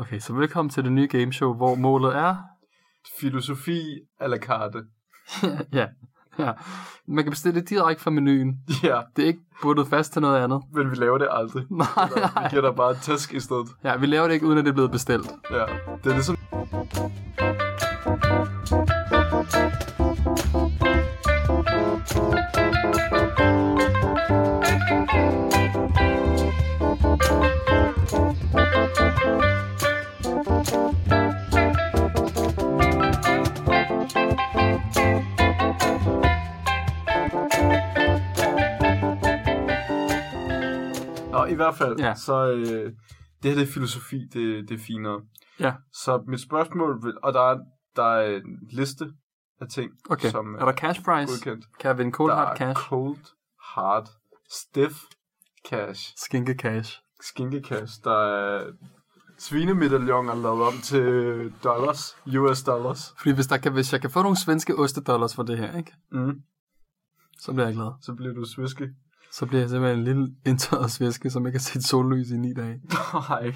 Okay, så velkommen til det nye gameshow, hvor målet er... Filosofi a la carte. ja, ja. Man kan bestille det direkte fra menuen. Ja, Det er ikke bundet fast til noget andet. men vi laver det aldrig. Nej, Vi nej. giver dig bare et tæsk i stedet. Ja, vi laver det ikke, uden at det er blevet bestilt. Ja, det er ligesom... Og i hvert fald, Ja. så øh, det her det er filosofi, det, det er finere. Ja. Så mit spørgsmål, vil, og der er, der er en liste af ting, Okay, som er der cash prize? godkendt. Kan jeg vinde cold der hard er cash? cold, hard, stiff cash, Skinke cash. skinke cash, der er svinemedaljoner lavet om til dollars, US dollars. Fordi hvis, der kan, hvis jeg kan få nogle svenske ostedollars for det her, ikke? Mm. så bliver jeg glad. Så bliver du sviske. Så bliver jeg simpelthen en lille indtørret svæske, som jeg kan sætte sollys i ni dage. Nej.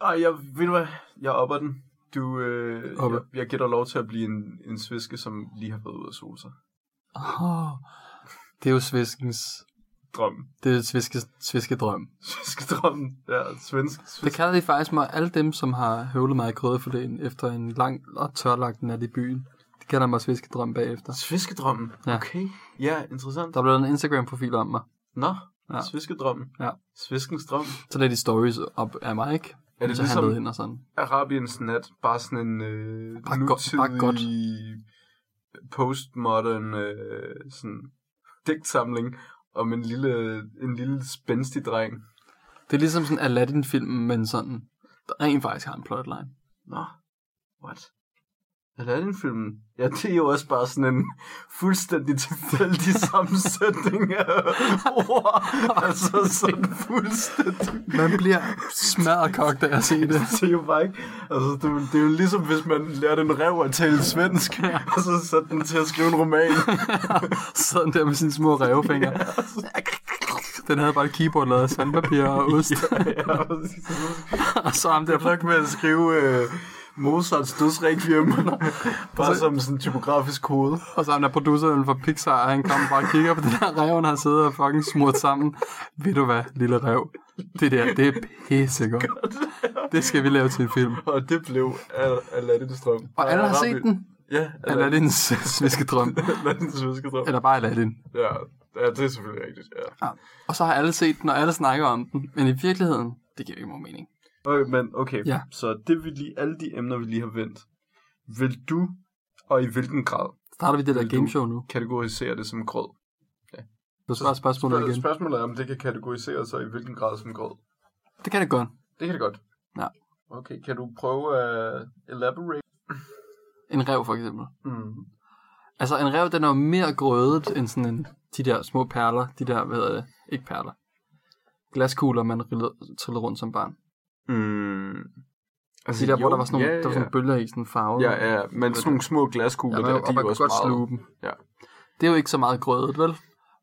Ej, jeg, ved du hvad? Jeg opper den. Du, øh, Oppe. jeg, jeg giver dig lov til at blive en, en sviske, som lige har været ude at sole sig. Oh, det er jo svæskens... Drøm. Det er svæske, svæskedrøm. Sviskedrømmen. Ja, svensk. Det svensk. kalder de faktisk mig alle dem, som har høvlet mig i krødeforlæn efter en lang og tørlagt nat i byen. De kalder mig svæskedrøm bagefter. Sviskedrømmen. Ja. Okay. Ja, interessant. Der er blevet en Instagram-profil om mig. Nå, Ja. sviskedrømmen. Ja. Sviskens drøm. Så der er de stories op af mig, ikke? Er det så ligesom ind og sådan. Arabiens nat? Bare sådan en øh, Bare godt- bare godt. postmodern øh, sådan digtsamling om en lille, en lille spændstig dreng. Det er ligesom sådan Aladdin-filmen, men sådan, der rent faktisk har en plotline. Nå, what? Aladdin-filmen? Ja, det er jo også bare sådan en fuldstændig tilfældig sammensætning af ord. Altså sådan fuldstændig. Man bliver smadret kogt af at se det. Det er jo bare ikke... Altså, det, er jo- det er jo ligesom, hvis man lærte en rev at tale svensk, og så satte den til at skrive en roman. Sådan der med sine små revfingre. Den havde bare et keyboard lavet af sandpapir og ost. ja, præcis. og så ham der Jeg nok med at skrive øh, Mozarts dødsrequiem, bare som sådan en typografisk kode. Og så ham der produceren fra Pixar, han kommer bare og kigger på den der rev, han har siddet og fucking smurt sammen. Ved du hvad, lille rev? Det der, det er pissegodt. Det skal vi lave til en film. Og det blev Al- Aladdins drøm. Og alle har set den. Ja, Aladdins sviskedrøm. Aladdins sviskedrøm. Eller bare Aladdin. Ja, ja, det er selvfølgelig rigtigt, ja. Og så har alle set den, og alle snakker om den. Men i virkeligheden, det giver ikke nogen mening. Okay, men okay, Ja. så det vi lige, alle de emner, vi lige har vendt, vil du, og i hvilken grad, Starter vi det der gameshow nu? kategorisere det som grød? Du svarer spørgsmålet Spørg- igen. Spørgsmålet er, om det kan kategoriseres sig i hvilken grad som grød. Det kan det godt. Det kan det godt. Ja. Okay, kan du prøve at elaborate? En rev for eksempel. Mm. Altså en rev, den er jo mere grødet end sådan en, de der små perler. De der, hvad hedder det? Ikke perler. Glaskugler, man rillede- trillede rundt som barn. Mm. Altså, de der, jo, hvor der var sådan nogle, ja, der var sådan ja. nogle bølger i sådan farve. Ja, ja, men sådan nogle små glaskugler, Ja, ja, man, der, og de man er kunne også godt meget... sluge dem. Ja. Det er jo ikke så meget grødet, vel?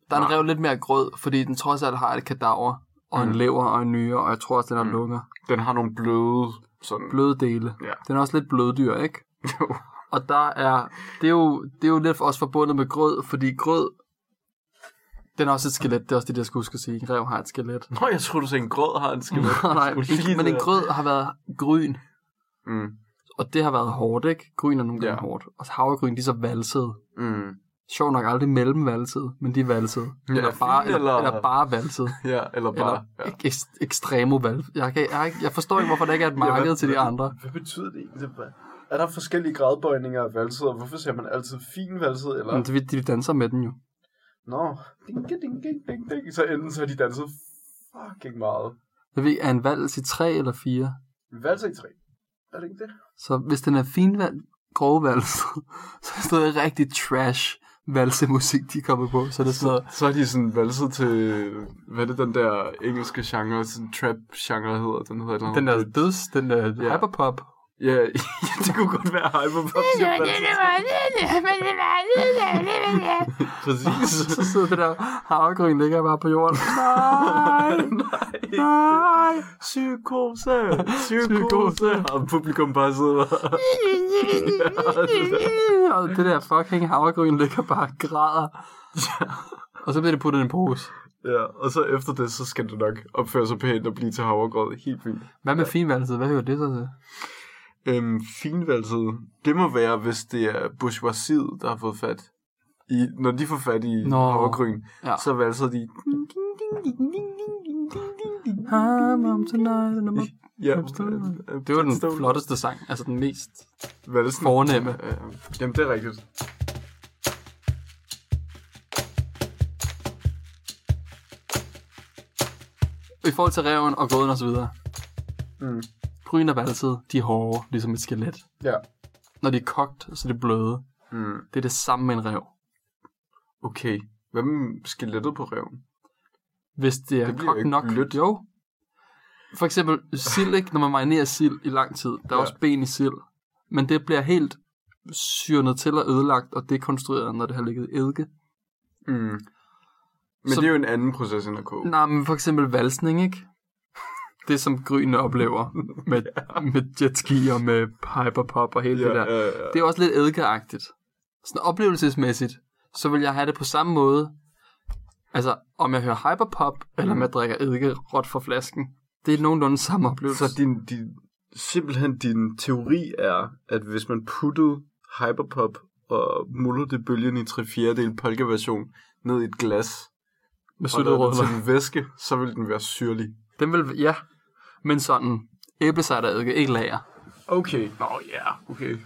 Der er en rev lidt mere grød, fordi den trods alt har et kadaver, og en Mm. lever og en nyre, og jeg tror også, den har Mm. lunger. Den har nogle bløde, sådan... Bløde dele. Ja. Den er også lidt bløddyr, ikke? Jo. Og der er, det er jo, det er jo lidt også forbundet med grød, fordi grød, den er også et skelet, det er også det, jeg skulle huske at sige. En rev har et skelet. Nå, jeg tror du sagde en grød har en skelet. Nej, Skulle lige ikke, men en grød har været gryn, Mm. og det har været hårdt, ikke? Gryn er nogle gange Ja. hårdt. Og havregryn, de er så valsede. Mm. Sjov nok aldrig mellemvalsede, men de er valsede. Ja, eller, bare, eller, eller- eller bare valsede. Ja, eller bare... Eller ja. ek- ekst- ekstremo valg. Jeg, kan, jeg, jeg forstår ikke, hvorfor der ikke er et marked hvad- til de hvad- andre. Hvad betyder det egentlig? Hvad- Er der forskellige gradbøjninger af valset, og hvorfor ser man altid fin valset, eller? Men de, de danser med den jo. Nå, ding, ding, ding, ding, ding. Så enten så har de danset fucking meget. Jeg ved, er en vals i tre eller fire? Vals i tre. Er det ikke det? Så hvis den er finvalg, grove vals, så er det noget rigtig trash valsemusik, de kommer på. Så er det sådan noget, Så er de sådan valset til, hvad er det den der engelske genre, sådan trap genre hedder, den hedder et eller andet. den der døds, den der Ja. hyperpop. Ja, det kunne godt være Hyperpop. Præcis. Så sidder det der havregryn ligger bare på jorden. Nej, nej. Psykose, psykose. Og publikum bare sidder Og det der fucking havregryn ligger bare og græder. Og så bliver det puttet i en pose. Ja, og så efter det, så skal det nok opføre sig pænt og blive til havregrød. Helt fint. Hvad med finvalset? Hvad hører det så til? Øhm, finvalset, det må være, hvis det er bourgeoisiet, der har fået fat i, når de får fat i Nå. havregryn, Ja. så valser de. I'm home tonight and I'm Ja, Det var den flotteste sang, altså den mest valsen. fornemme. Ja, jamen, det er rigtigt. I forhold til reven og gåden og så videre. Mm. Gryn og valset, de er hårde, ligesom et skelet. Ja. Når de er kogt, så er det bløde. Mm. Det er det samme med en rev. Okay. Hvad med skelettet på reven? Hvis det er Det kogt nok. blødt. Jo. For eksempel sild, ikke? Når man marinerer sild i lang tid. Der er Ja. også ben i sild. Men det bliver helt syrnet til og ødelagt og dekonstrueret, når det har ligget eddike. Mm. Men så... det er jo en anden proces end at koge. Nej, men for eksempel valsning, ikke? Det, som grynene oplever med, med jetski og med hyperpop og hele det der. ja, ja. Det er også lidt eddikeagtigt. Sådan oplevelsesmæssigt, så vil jeg have det på samme måde. Altså, om jeg hører hyperpop, eller om jeg drikker eddike råt fra flasken. Det er nogenlunde samme oplevelse. Så din, din, simpelthen din teori er, at hvis man puttede hyperpop og mullede det bølgen i 3 fjerdedel polka-version ned i et glas, med og lavede den rødler. til en væske, så ville den være syrlig. Den vil, ja. Men sådan, æblecider eddike, ikke lager. Okay. Nå ja, okay.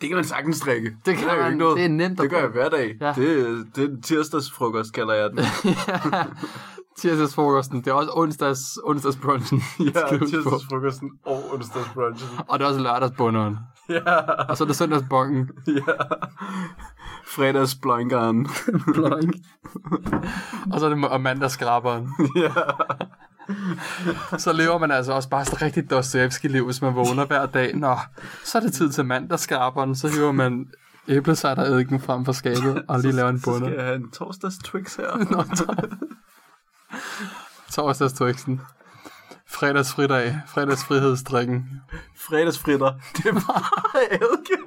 Det kan man sagtens drikke. Det kan jo man, ikke noget. det er nemt at Det gør jeg hver dag. Ja. Det, det er tirsdagsfrokost, kalder jeg den. Tirsdagsfrokosten, det er også onsdags, onsdagsbrunchen. ja, tirsdagsfrokosten og onsdagsbrunchen. Og det er også lørdagsbunderen. Ja, Og så er det søndagsbonken. ja. Fredagsblankeren. Blank. og så er det og mandagsskraberen. ja. Så lever man altså også bare sådan rigtig Dostoyevsky-liv, hvis man vågner hver dag. Nå, så er det tid til mandagsskraberen. Så hiver man æblecider frem fra skabet og lige laver en Så bunder. skal jeg have en torsdags Twix her. Nå, Torsdagstwixen. Fredagsfridag. Fredagsfrihedsdrikken. Fredagsfritter. Det er bare eddike.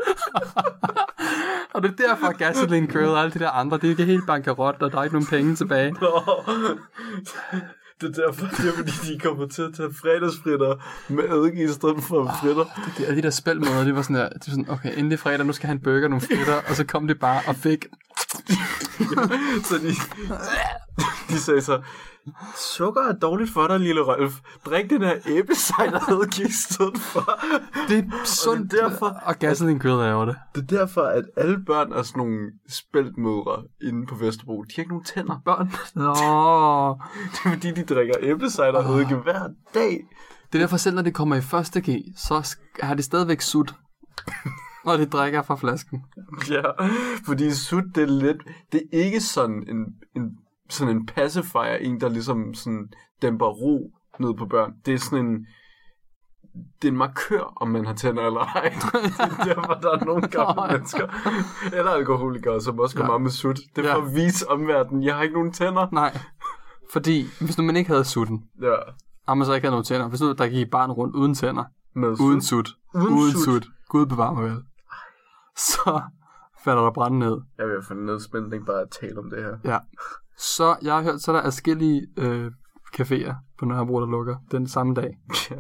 Og det er derfor Gasoline Girl og alle de der andre, de er ikke helt bankerot, og der er ikke nogen penge tilbage. Nå. Det er derfor, det er fordi, de kommer til at tage fredagsfritter med eddike i stedet for fritter. De, alle de der spilmåder, de var sådan der, de var sådan, okay, endelig fredag, nu skal han burger nogle fritter, og så kom de bare og fik, Så de, de sagde så, sukker er dårligt for dig, lille Rolf. Drik den her æblecider i stedet for. det er sundt, Og det er derfor- og Gasoline Girl er over det. Det er derfor, at alle børn er sådan nogle spæltmødre inde på Vesterbro. De har ikke nogen tænder. Børn. Nå. Det er fordi, de drikker æblecider eddike hver dag. Det er derfor selv, når de kommer i første G, så har de stadigvæk sut, når de drikker fra flasken. Ja, fordi sut, det er lidt... Det er ikke sådan en, en, sådan en pacifier, en der ligesom sådan dæmper ro ned på børn. Det er sådan en... Det er en markør, om man har tænder eller ej. Det er derfor, der er nogle gamle mennesker, eller alkoholikere, som også går Ja. meget med sut. Det er Ja. for at vise omverdenen, jeg har ikke nogen tænder. Nej, fordi hvis nu man ikke havde sutten, Ja, og man så ikke havde nogen tænder, hvis nu der gik barn rundt uden tænder, med uden sut. sut, Uden sut. sut, Gud bevar mig vel, så falder der brænde ned. Jeg vil få nedspænding bare at tale om det her. Ja. Så jeg har hørt, så er der adskillige øh, caféer på Nørrebro, der lukker den samme dag. Ja.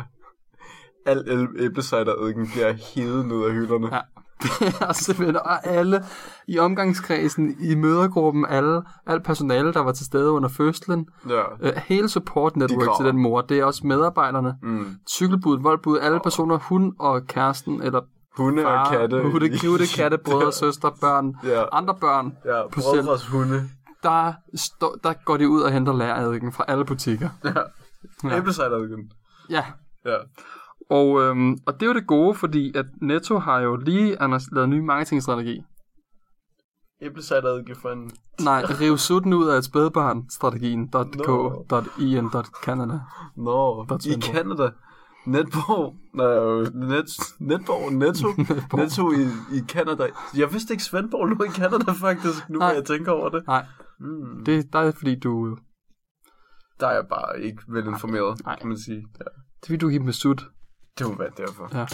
Al æl- æblecider bliver hævet ned af hylderne. Ja. Det er simpelthen, og alle i omgangskredsen, i mødergruppen, alle, alt personale, der var til stede under fødslen, ja. øh, hele support De network græder. til den mor, det er også medarbejderne, Mm. cykelbud, voldbud, alle personer, hun og kæresten, eller Hunde og far, katte. hunde, cute, katte, brødre, søstre, børn, Ja, andre børn, ja brødres hunde. der, stå, der går de ud og henter lærerædiken fra alle butikker. Ja. Igen. Ja, Ja. og, øhm, og det er jo det gode, fordi at Netto har jo lige Anders, lavet en ny marketingstrategi. Ikke for en... Nej, rive sutten ud af et spædbarn-strategien. Nå. Godt i. Canada. Netborg, nej, net, Netborg, Netto, Netborg. Netto i, i Canada. Jeg vidste ikke, Svendborg lå i Canada faktisk, nu Nej. hvor jeg tænker over det. Nej, Mm. det der er fordi du... Der er jeg bare ikke velinformeret, Nej. kan man sige. Ja. Det er fordi du er helt med sut. Det må være derfor. Ja.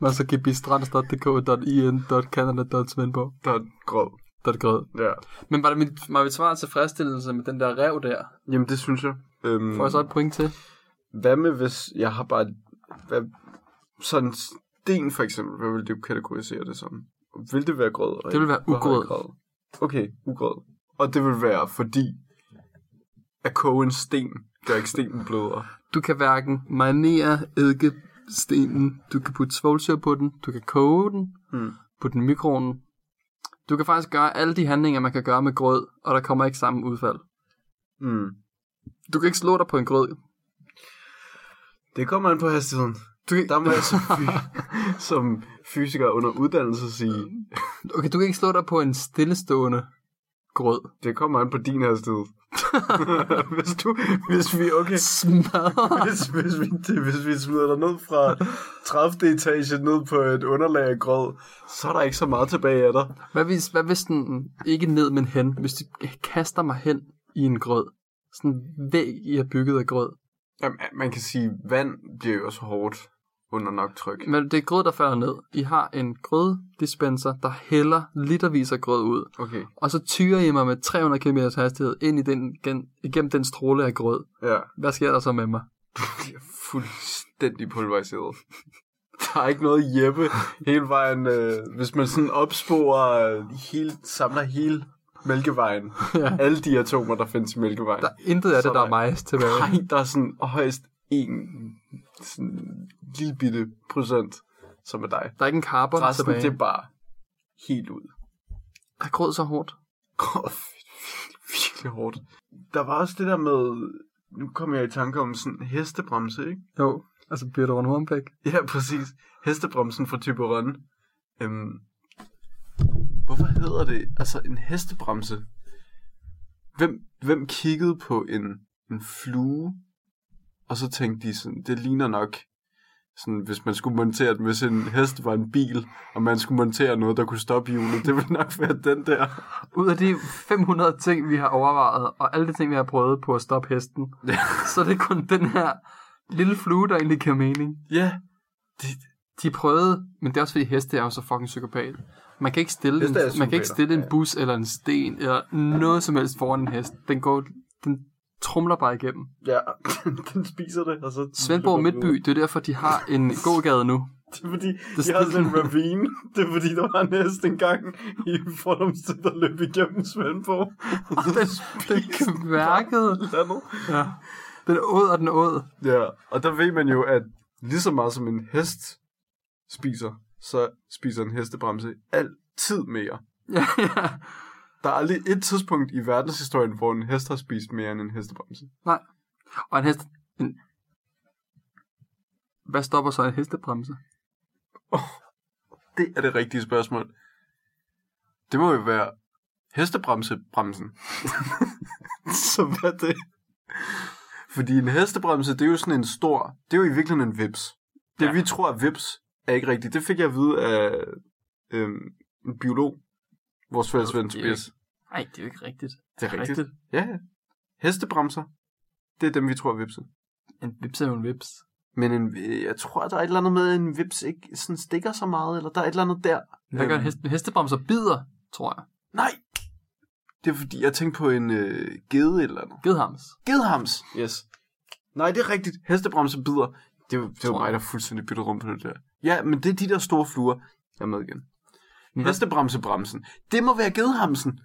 Men så gbistrands.dk.in.canada.svendborg. Der er grød. Der er grød. Ja. Men var det mit, var mit svar tilfredsstillelse med den der rev der? Jamen, det synes jeg. Øhm, Får jeg så et point til? Hvad med, hvis jeg har bare... Hvad, sådan en sten, for eksempel. Hvad vil du kategorisere det som? Vil det være grød? Det vil være ugrød. Okay, ugrød. Og det vil være fordi, at koge en sten gør ikke stenen blødere. Du kan hverken marinere eddikestenen, du kan putte svovlsyre på den, du kan koge den, Mm. putte den i mikroovnen. Du kan faktisk gøre alle de handlinger, man kan gøre med grød, og der kommer ikke samme udfald. Mm. Du kan ikke slå dig på en grød. Det kommer an på hastigheden. Du kan, Der må jeg som, fy- som fysiker under uddannelse sige, okay, du kan ikke slå dig på en stillestående grød. det kommer an på din hastighed. Hvis, du, hvis vi, okay, Smadre. hvis, hvis, vi, hvis vi smider dig ned fra 30. etage ned på et underlag af grød, så er der ikke så meget tilbage af dig. Hvad hvis, hvad hvis den ikke ned, men hen? Hvis du kaster mig hen i en grød. Sådan en væg, I har bygget af grød. Jamen, man kan sige, vand bliver jo også hårdt under nok tryk. Men det er grød, der falder ned. I har en grøddispenser, der hælder litervis af grød ud. Okay, Og så tyrer I mig med 300 km hastighed ind i den, gen, igennem den stråle af grød. ja. Hvad sker der så med mig? bliver fuldstændig pulveriseret. Der er ikke noget Jeppe hele vejen. Øh, hvis man sådan opsporer øh, hele, samler hele Mælkevejen. Ja. Alle de atomer, der findes i Mælkevejen. Der er intet af Så det, der er nej. mig tilbage. Nej, der er sådan højst en sådan lille bitte procent, som er dig. Der er ikke en carbon Resten, tilbage. det er bare helt ud. Er grød så hårdt? Åh, virkelig hårdt. Der var også det der med, nu kommer jeg i tanke om sådan en hestebremse, ikke? Jo, altså bliver du en hornpæk? Ja, præcis. Hestebremsen fra Typeron. Øhm, hvorfor hedder det altså en hestebremse? Hvem, hvem kiggede på en, en flue, og så tænkte de sådan, det ligner nok, sådan, hvis man skulle montere den, hvis en hest var en bil, og man skulle montere noget, der kunne stoppe hjulet, det ville nok være den der. Ud af de 500 ting, vi har overvejet, og alle de ting, vi har prøvet på at stoppe hesten, Ja. så er det kun den her lille flue, der egentlig giver mening. Ja, det, De prøvede, men det er også fordi heste er jo så fucking psykopat. Man kan ikke stille, Heste er en, man kan ikke stille en ja. bus eller en sten eller noget som helst foran en hest. Den går, den trumler bare igennem. ja, den spiser det, og så... Svendborg Midtby, det er derfor, de har en gågade nu. Det er fordi, Det de har sådan en ravine. Det er fordi, der var en hest engang i fordomstid, der løb igennem Svendborg. Og så Den, den kværkede. Ja. Den åd og den åd. Ja, og der ved man jo, at lige så meget som en hest spiser, så spiser en hestebremse altid mere. Ja, ja. Der er aldrig et tidspunkt i verdenshistorien, hvor en hest har spist mere end en hestebremse. Og en hest... En... Hvad stopper så en hestebremse? Det er det rigtige spørgsmål. Det må jo være hestebremsebremsen. så hvad er det? Fordi en hestebremse, det er jo sådan en stor... Det er jo i virkeligheden en vips. Det ja. vi tror er vips, er ikke rigtigt. Det fik jeg at vide af øhm, en biolog. Vores fælles ven Tobias. Nej, det er jo ikke rigtigt. Det er rigtigt. Ja, ja. Hestebremser, det er dem, vi tror er vipse. En vips er jo en vips. Men en, jeg tror, der er et eller andet med, at en vips ikke sådan stikker så meget, eller der er et eller andet der. Hvad gør en Øhm, hest? En hestebremser bider, tror jeg. Nej! Det er fordi, jeg tænkte på en øh, gede eller andet. Gedhams. Gedhams! Yes. Nej, det er rigtigt. Hestebremse bider. Det er det Tror mig, der fuldstændig bytter rum på det der. Ja, men det er de der store fluer. Jeg er med igen. Men, hvad- Hestebremsebremsen. Det må være gedhamsen.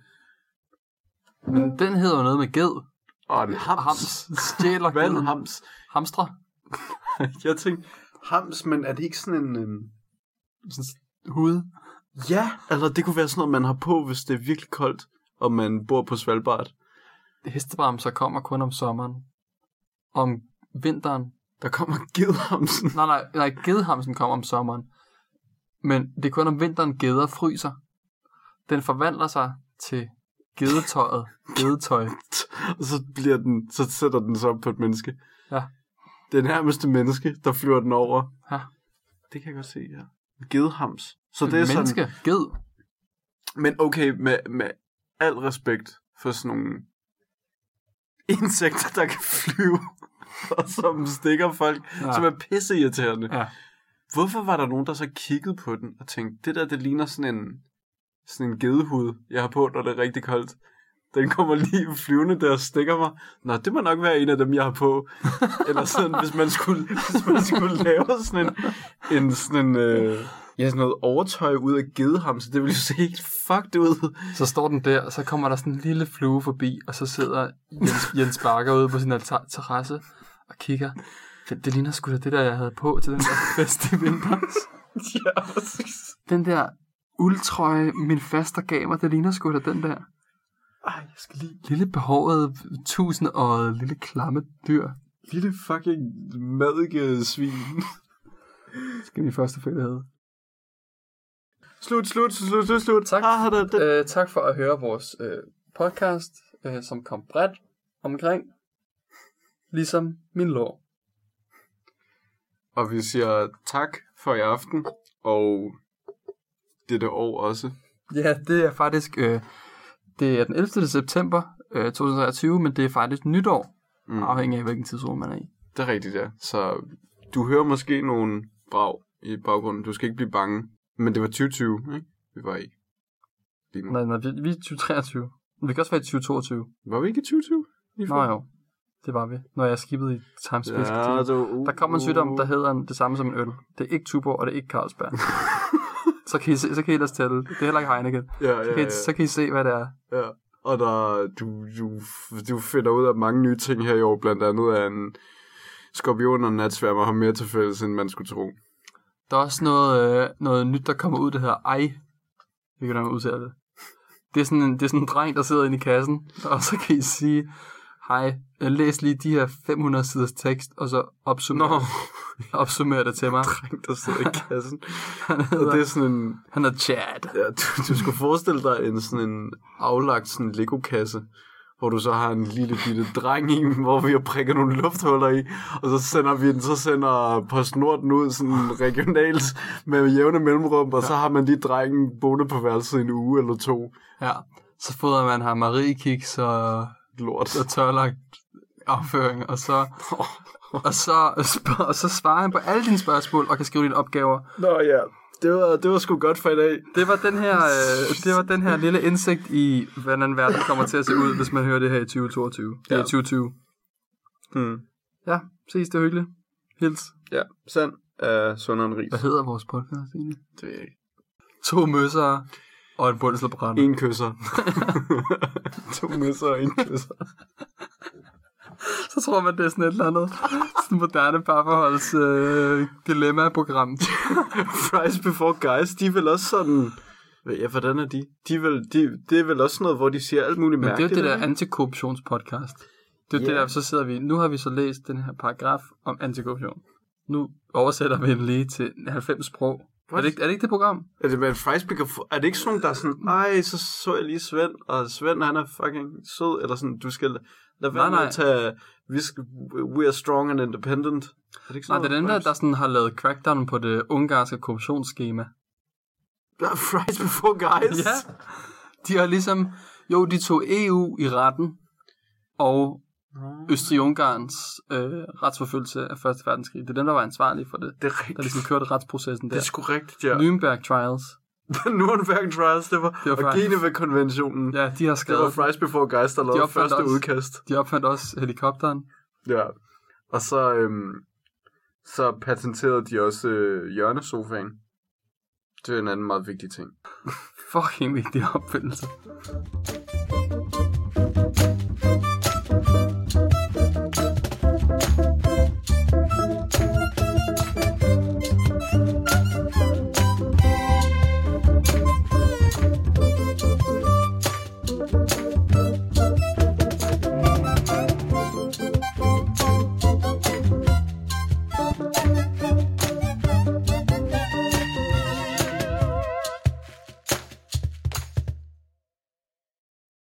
men den hedder noget med ged. Og en hams. Hams. Stjæler Hvad en hams? Hamstre. Jeg tænkte, hams, men er det ikke sådan en... Øhm... Sådan hud. Ja, eller det kunne være sådan noget, man har på, hvis det er virkelig koldt, og man bor på Svalbard. Hestebremser kommer kun om sommeren. Om vinteren. Der kommer gedhamsen. Nej, nej, nej, gedhamsen kommer om sommeren. Men det er kun om vinteren geder fryser. Den forvandler sig til gedetøjet. Gedetøj. Og så, bliver den, så sætter den sig op på et menneske. Ja. Det er nærmeste menneske, der flyver den over. Ja. Det kan jeg godt se, ja. Gedehams. Så det er Menneske. sådan... Ged. Men okay, med, med al respekt for sådan nogle insekter, der kan flyve, og som stikker folk, ja. som er pisseirriterende. Ja. Hvorfor var der nogen, der så kiggede på den og tænkte, det der, det ligner sådan en, sådan en gedehud, jeg har på, når det er rigtig koldt. Den kommer lige flyvende der og stikker mig. Nå, det må nok være en af dem, jeg har på. Eller sådan, hvis man skulle, hvis man skulle lave sådan en, en sådan en, øh, ja, sådan noget overtøj ud af gedeham, så det ville jo se helt fucked ud. Så står den der, og så kommer der sådan en lille flue forbi, og så sidder Jens, Jens Barker ude på sin altar- terrasse og kigger. Det, det ligner sgu da det der, jeg havde på til den der fest i vinters. ja, præcis. Den der uldtrøje, min faster gav mig, det ligner sgu da den der Ej, jeg skal lige... lille behårede, tusindårede, lille klamme dyr. Lille fucking madike svin. Skal min første fælde hedde. Slut, slut, slut, slut, slut. Tak. Ah, det, det. Øh, tak for at høre vores øh, podcast, øh, som kom bredt omkring, ligesom min lår. Og vi siger tak for i aften, og dette år også. Ja, det er faktisk, øh, det er den 11. september øh, 2023, men det er faktisk nytår, mm. Afhængig af hvilken tidszone man er i. Det er rigtigt, ja. Så du hører måske nogle brag i baggrunden. Du skal ikke blive bange. Men det var 2020, ikke? Vi var i. Lige nu. Nej, nej, vi, vi er 2023. Men vi kan også være i 2022. Var vi ikke i 2020? Lige Nå jo, det var vi. Når jeg skippede i Time Space. Ja, Ja, det var, uh, der kommer en sygdom, der hedder en- det samme som en øl. Det er ikke Tuborg, og det er ikke Carlsberg. så, kan I se, så kan I ellers tælle. Det er heller ikke Heineken. Ja, ja, Så kan, I, ja. så kan I se, hvad det er. ja. Og der, du, du, du finder ud af mange nye ting her i år. Blandt andet at en skorpion og natsværmer har mere til fælles, end man skulle tro. Der er også noget, øh, noget nyt, der kommer ud, der hedder ej. Vi kan nok udtale det. Det er, sådan en, det er sådan en dreng, der sidder inde i kassen, og så kan I sige, hej, læs lige de her 500 siders tekst, og så opsummer, Nå, opsummer det til mig. dreng, der sidder i kassen. Han Og hedder, det er sådan en, han hedder Chad. Ja, du, du skulle forestille dig en sådan en aflagt sådan Lego-kasse, hvor du så har en lille bitte dreng i, hvor vi har prikket nogle lufthuller i, og så sender vi den, så sender PostNord den ud sådan regionalt med jævne mellemrum, og så har man lige drengen boende på værelset en uge eller to. Ja, så fodrer man her Marie Kiks og, Lort. og tørlagt afføring, og så, og, så, og så svarer han på alle dine spørgsmål, og kan skrive dine opgaver. Nå ja, det var, det var sgu godt for i dag. Det var den her, øh, det var den her lille indsigt i, hvordan verden kommer til at se ud, hvis man hører det her i 2022. Det er Ja. 2020. Hmm. Ja, ses, det er hyggeligt. Hils. Ja, sand er sundere end ris. Hvad hedder vores podcast egentlig? Det ved jeg ikke. To møsser og en bundelslebrænder. En kysser. to misser og en kysser. Så tror man, det er sådan et eller andet sådan moderne parforholds øh, dilemma-program. Fries Before Guys, de er vel også sådan... Ja, hvordan er de? De er vel, de, det er vel også sådan noget, hvor de siger alt muligt Men det er jo mærkeligt. det der ikke? antikorruptionspodcast. Det er Ja. det der, så sidder vi, nu har vi så læst den her paragraf om antikorruption. Nu oversætter vi den lige til 90 sprog. Er det, ikke, er det ikke det program? Er det med Fries Before... Er det ikke sådan nogen, der er sådan... Ej, så så jeg lige Svend, og Svend, han er fucking sød, eller sådan, du skal... Lad være Nej, med nej. at tage... Vi skal, we are strong and independent. Er det ikke Nej, sådan det er den der, der sådan har lavet crackdown på det ungarske korruptionsskema. der... Fries Before Guys? Ja. De har ligesom, jo, de tog EU i retten, og Østrig-Ungarns øh, retsforfølgelse af Første Verdenskrig. Det er dem, der var ansvarlige for det. Det er Der rigtigt. ligesom kørte retsprocessen Det der. er sgu rigtigt, ja. Nürnberg Trials. Nürnberg Trials, det var... Det var og Geneva-konventionen. Ja, de har Det var skrevet, Fries Before Guys, der lavede opfandt første også- udkast. de opfandt også helikopteren. Ja. Og så, øhm, så patenterede de også øh, hjørnesofaen. Det er en anden meget vigtig ting. Fucking vigtig opfindelse.